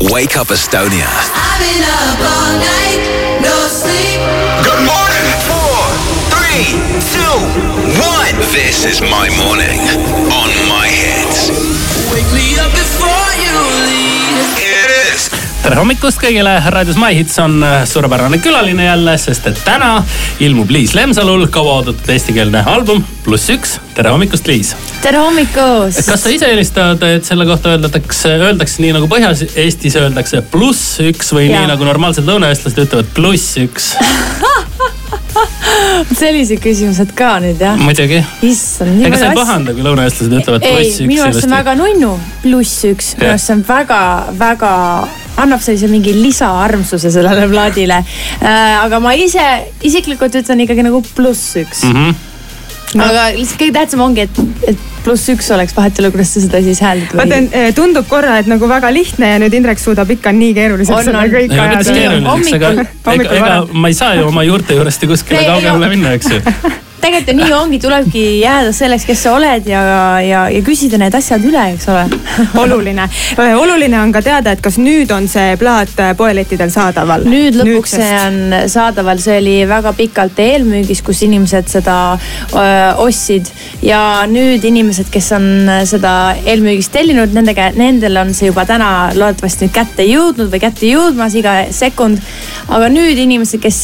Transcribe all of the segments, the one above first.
Wake Up Estonia. I've been up all night, no sleep. Good morning. Four, three, two, one. This is my morning on my hits. Wake me up before tere hommikust kõigile, raadios My Hits on äh, suurepärane külaline jälle, sest et täna ilmub Liis Lemsalul kauaoodatud eestikeelne album Pluss üks. tere hommikust, Liis. tere hommikust! kas sa ise eelistad, et selle kohta öeldakse, öeldakse nii nagu Põhja-Eestis öeldakse pluss üks või Jaa. nii nagu normaalsed lõunaeestlased ütlevad pluss üks? sellised küsimused ka nüüd jah? muidugi. issand, ega sa ei pahanda, kui lõunaeestlased ütlevad ei, pluss üks? minu arust see on väga nunnu, pluss üks, minu arust see on väga, väga, annab sellise mingi lisaarmsuse sellele plaadile äh,. aga ma ise isiklikult ütlen ikkagi nagu pluss üks mm. Mhm. -hmm. aga lihtsalt kõige tähtsam ongi, et, et pluss üks oleks, vahet ei ole, kuidas sa seda siis hääldad vaata või., tundub korra, et nagu väga lihtne ja nüüd Indrek suudab ikka nii keeruliseks seda kõik ajada. ega, ega ma ei saa ju oma juurte juurest ju kuskile kaugemale no. minna, eks ju. tegelikult ju nii ongi, tulebki jääda selleks, kes sa oled ja, ja, ja küsida need asjad üle, eks ole. oluline, oluline on ka teada, et kas nüüd on see plaat poelettidel saadaval. nüüd lõpuks see on saadaval, see oli väga pikalt eelmüügis, kus inimesed seda öö, ostsid ja nüüd inimesed, kes on seda eelmüügist tellinud, nende, nendel on see juba täna loodetavasti nüüd kätte jõudnud või kätte jõudmas iga sekund. aga nüüd inimesed, kes,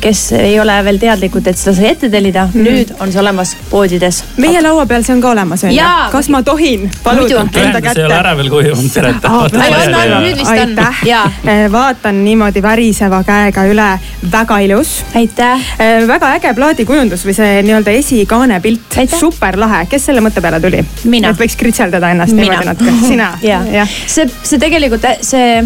kes ei ole veel teadlikud, et seda sai ette tellida mm, -hmm. nüüd on see olemas poodides. meie laua peal see on ka olemas on ju kas ma tohin paluda enda ühendus ei ole ära kätte? veel kuivanud, Piret. Nüüd vist on. aitäh Jaa., vaatan niimoodi väriseva käega üle, väga ilus. aitäh. väga äge plaadikujundus või see nii-öelda esikaane pilt super lahe, kes selle mõtte peale tuli? Mina. et võiks kritseldada ennast niimoodi natuke, sina? ja, see, see tegelikult see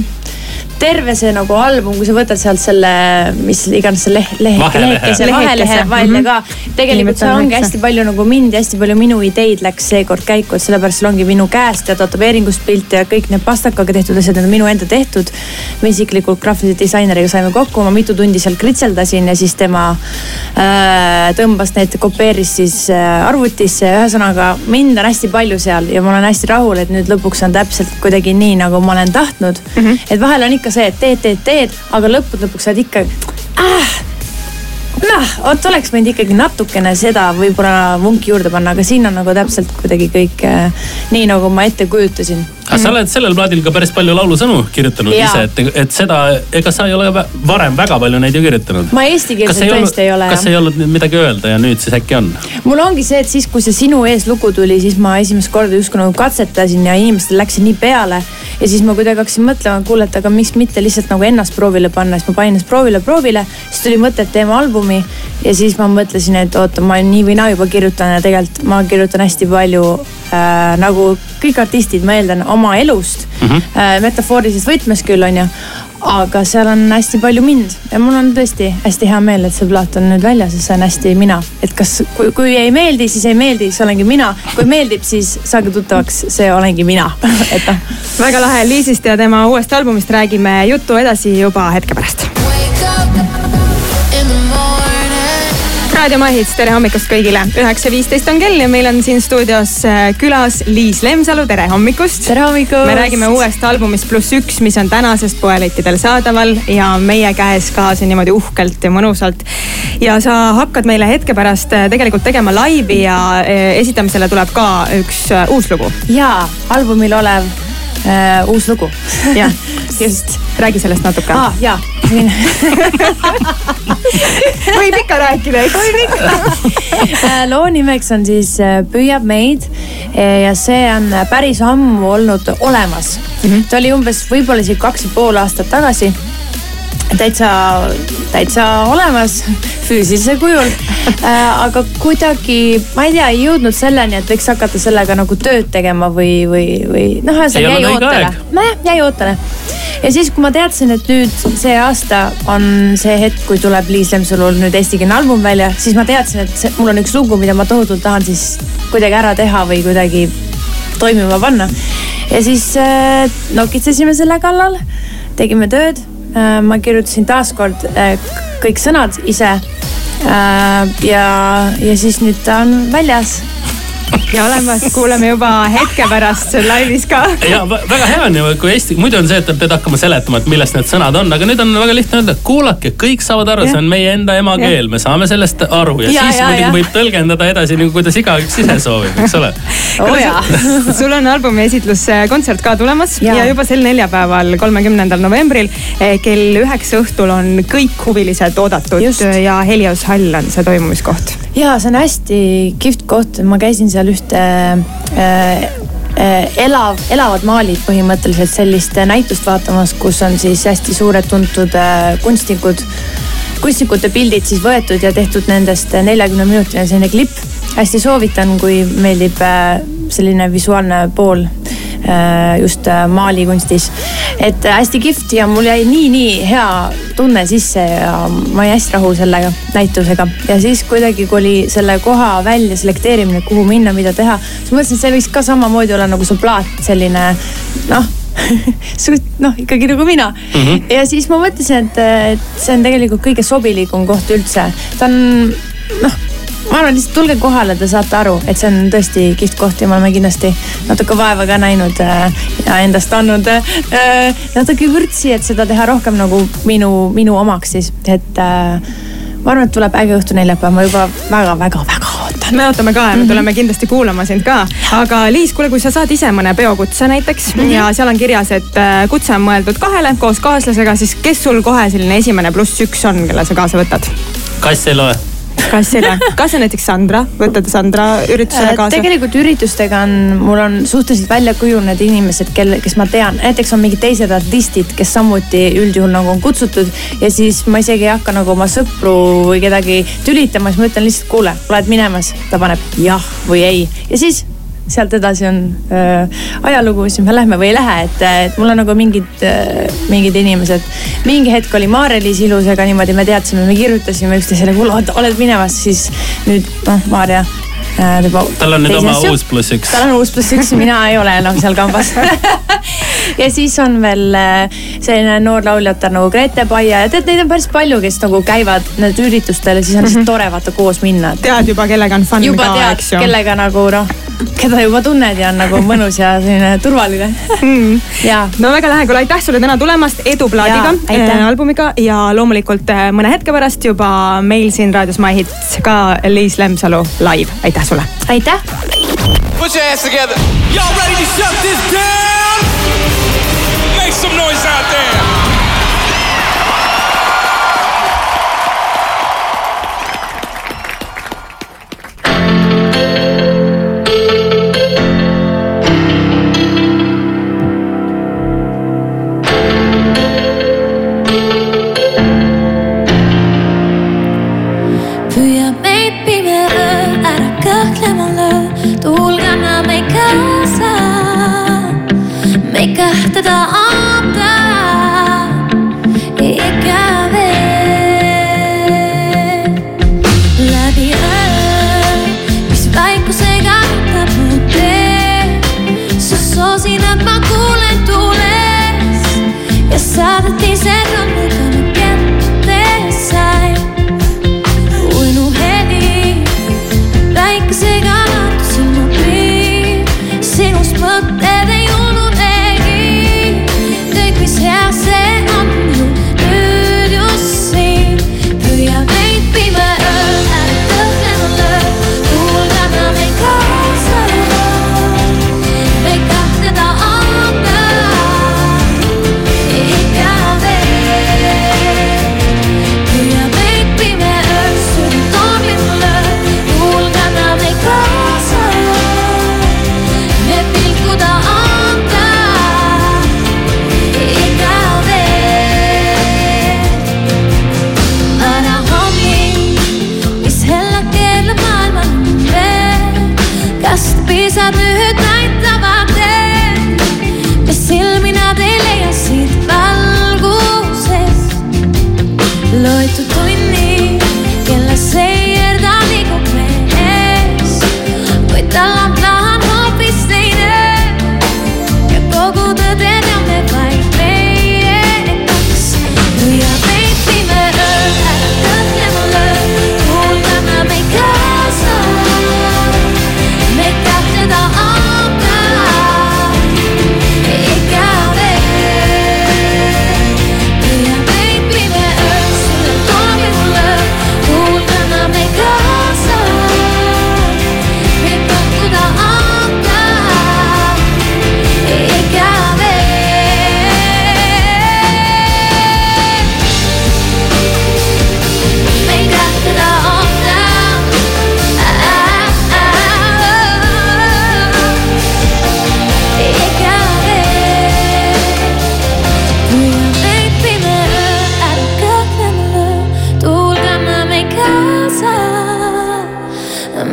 terve see nagu album, kui sa võtad sealt selle, mis iganes see lehe, lehe, lehekese, Lehekese, vahelehe välja mhm. ka. tegelikult seal ongi hästi palju nagu mind ja hästi palju minu ideid läks seekord käiku, et sellepärast seal ongi minu käest ja tätoveeringust pilte ja kõik need pastakaga tehtud asjad, need on minu enda tehtud. me isiklikult graafilise disaineriga saime kokku, ma mitu tundi seal kritseldasin ja siis tema äh, tõmbas need, kopeeris siis äh, arvutisse, ühesõnaga mind on hästi palju seal ja ma olen hästi rahul, et nüüd lõpuks on täpselt kuidagi nii, nagu ma olen tahtnud mm. -hmm. et vahel on ikka see, et teed, teed, teed, aga lõppude lõpuks sa oled ikka ah,. noh, vot oleks võinud ikkagi natukene seda võib-olla vunki juurde panna, aga siin on nagu täpselt kuidagi kõik äh, nii, nagu ma ette kujutasin. Aga sa oled sellel plaadil ka päris palju laulusõnu kirjutanud Jaa. ise, et, et seda, ega sa ei ole varem väga palju neid ju kirjutanud. ma eestikeelselt tõesti ei ole kas ei olnud midagi öelda ja nüüd siis äkki on? mul ongi see, et siis, kui see sinu ees lugu tuli, siis ma esimest korda justkui nagu katsetasin ja inimestel läks see nii peale. ja siis ma kuidagi hakkasin mõtlema, et kuule, et aga miks mitte lihtsalt nagu ennast proovile panna, siis ma panin ennast proovile, proovile. siis tuli mõte, et teeme albumi ja siis ma mõtlesin, et oota, ma nii või naa juba kirjutan ja tegelikult ma kirjutan hästi palju äh, nagu kõik artistid, ma eeldan, oma elust mm. -hmm. metafoorilises võtmes küll, onju aga seal on hästi palju mind ja mul on tõesti hästi hea meel, et see plaat on nüüd väljas ja see on hästi mina. et kas, kui, kui ei meeldi, siis ei meeldi, see olengi mina. kui meeldib, siis saage tuttavaks, see olengi mina. et noh, väga lahe, Liisist ja tema uuest albumist räägime juttu edasi juba hetke pärast. Morning. raadio Mahits, tere hommikust kõigile. üheksa viisteist on kell ja meil on siin stuudios äh, külas Liis Lemsalu, tere hommikust. tere hommikust. me räägime uuest albumist Pluss üks, mis on tänasest poelettidel saadaval ja meie käes ka siin niimoodi uhkelt ja mõnusalt. ja sa hakkad meile hetke pärast äh, tegelikult tegema laivi ja äh, esitamisele tuleb ka üks uus lugu. ja albumil olev äh, uus lugu. jah, just. räägi sellest natuke aa, ja. võib ikka rääkida, eks? võib ikka. loo nimeks on siis äh, Püüab meid eh, ja see on päris ammu olnud olemas mm. -hmm. ta oli umbes võib-olla isegi kaks ja pool aastat tagasi täitsa, täitsa olemas füüsilisel kujul äh,. aga kuidagi, ma ei tea, ei jõudnud selleni, et võiks hakata sellega nagu tööd tegema või, või, või noh, Ei ühesõnaga jäi ootele nojah, jäi ootele. ja siis, kui ma teadsin, et nüüd see aasta on see hetk, kui tuleb Liis Lemsalul nüüd eestikeelne album välja, siis ma teadsin, et see, mul on üks lugu, mida ma tohutult tahan siis kuidagi ära teha või kuidagi toimima panna. ja siis äh, nokitsesime selle kallal, tegime tööd äh,. ma kirjutasin taaskord äh, kõik sõnad ise. ja, ja siis nüüd ta on väljas ja olemas, kuuleme juba hetke pärast laivis ka. ja väga hea on ju, kui eesti, muidu on see, et pead hakkama seletama, et millest need sõnad on, aga nüüd on väga lihtne öelda, kuulake, kõik saavad aru, see on meie enda emakeel, me saame sellest aru ja, ja siis ja, muidugi ja. võib tõlgendada edasi nagu kuidas igaüks ise soovib, eks ole oh,. sul on albumi esitluskontsert ka tulemas ja. ja juba sel neljapäeval, kolmekümnendal novembril eh, kell üheksa õhtul on kõik huvilised oodatud Just. ja Helios hall on see toimumiskoht. Ja see on hästi kihvt koht, ma käisin seal ühte äh, äh, elav, elavad maalid põhimõtteliselt sellist näitust vaatamas, kus on siis hästi suured tuntud äh, kunstnikud, kunstnikute pildid siis võetud ja tehtud nendest neljakümne minutiline selline klipp. hästi soovitan, kui meeldib äh, selline visuaalne pool just äh, maalikunstis. et äh, hästi kihvt ja mul jäi nii-nii hea tunne sisse ja ma olin hästi rahul selle näitusega. ja siis kuidagi, kui oli selle koha välja selekteerimine, kuhu minna, mida teha, siis mõtlesin, et see võiks ka samamoodi olla nagu su plaat, selline noh suht noh, ikkagi nagu mina mm. -hmm. ja siis ma mõtlesin, et, et see on tegelikult kõige sobilikum koht üldse. ta on noh ma arvan, lihtsalt tulge kohale, te saate aru, et see on tõesti kihvt koht ja me oleme kindlasti natuke vaeva ka näinud äh, ja endast andnud äh, natuke vürtsi, et seda teha rohkem nagu minu, minu omaks siis, et äh, ma arvan, et tuleb äge õhtu neljapäev, ma juba väga-väga-väga ootan. me ootame ka ja me mhm. tuleme kindlasti kuulama sind ka. aga Liis, kuule, kui sa saad ise mõne peokutse näiteks mm -hmm. ja seal on kirjas, et kutse on mõeldud kahele koos kaaslasega, siis kes sul kohe selline esimene pluss üks on, kelle sa kaasa võtad? kass ei loe kas lähe, kas on näiteks Sandra, võtad Sandra üritusele äh, kaasa? tegelikult üritustega on, mul on suhteliselt välja kujunenud inimesed, kelle, kes ma tean, näiteks on mingid teised artistid, kes samuti üldjuhul nagu on kutsutud. ja siis ma isegi ei hakka nagu oma sõpru või kedagi tülitama, siis ma ütlen lihtsalt, kuule, oled minemas, ta paneb jah või ei ja siis sealt edasi on äh, ajalugu, siis me lähme või ei lähe, et, et mul on nagu mingid äh,, mingid inimesed. mingi hetk oli Maarja-Liis Ilusega niimoodi, me teadsime, me kirjutasime üksteisele, kuule oled minemas, siis nüüd noh, Maarja äh,. tal on nüüd oma uus pluss üks. tal on uus pluss üks, mina ei ole enam seal kambas ja siis on veel äh, selline noor lauljatar nagu Grete Paia ja tead, neid on päris palju, kes nagu käivad need üritustel ja siis on lihtsalt mm -hmm. tore vaata koos minna. tead juba, kellega on fun juba ka, eks ju. kellega nagu noh, keda juba tunned ja on nagu mõnus ja selline turvaline mm.. ja. no väga lahe, kuule aitäh sulle täna tulemast, edu plaadiga, äh, albumiga ja loomulikult äh, mõne hetke pärast juba meil siin raadios My Hits ka Liis Lemsalu live, aitäh sulle. aitäh. Put your hands together. Y'all ready to shut this down? Make some noise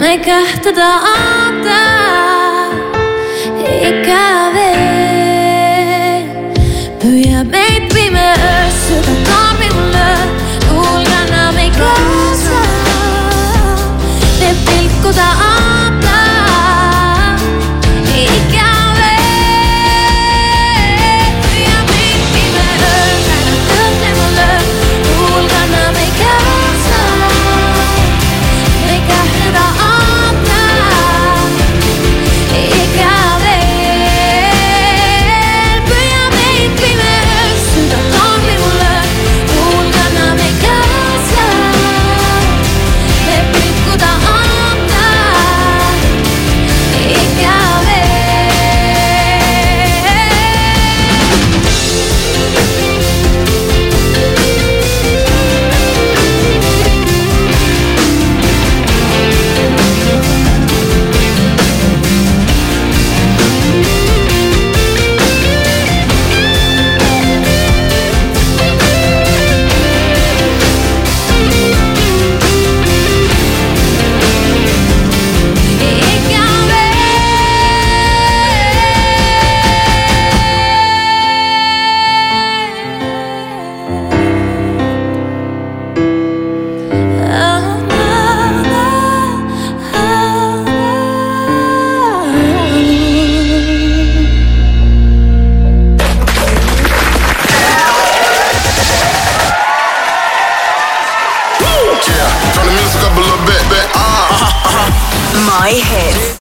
me kahte tahta ikka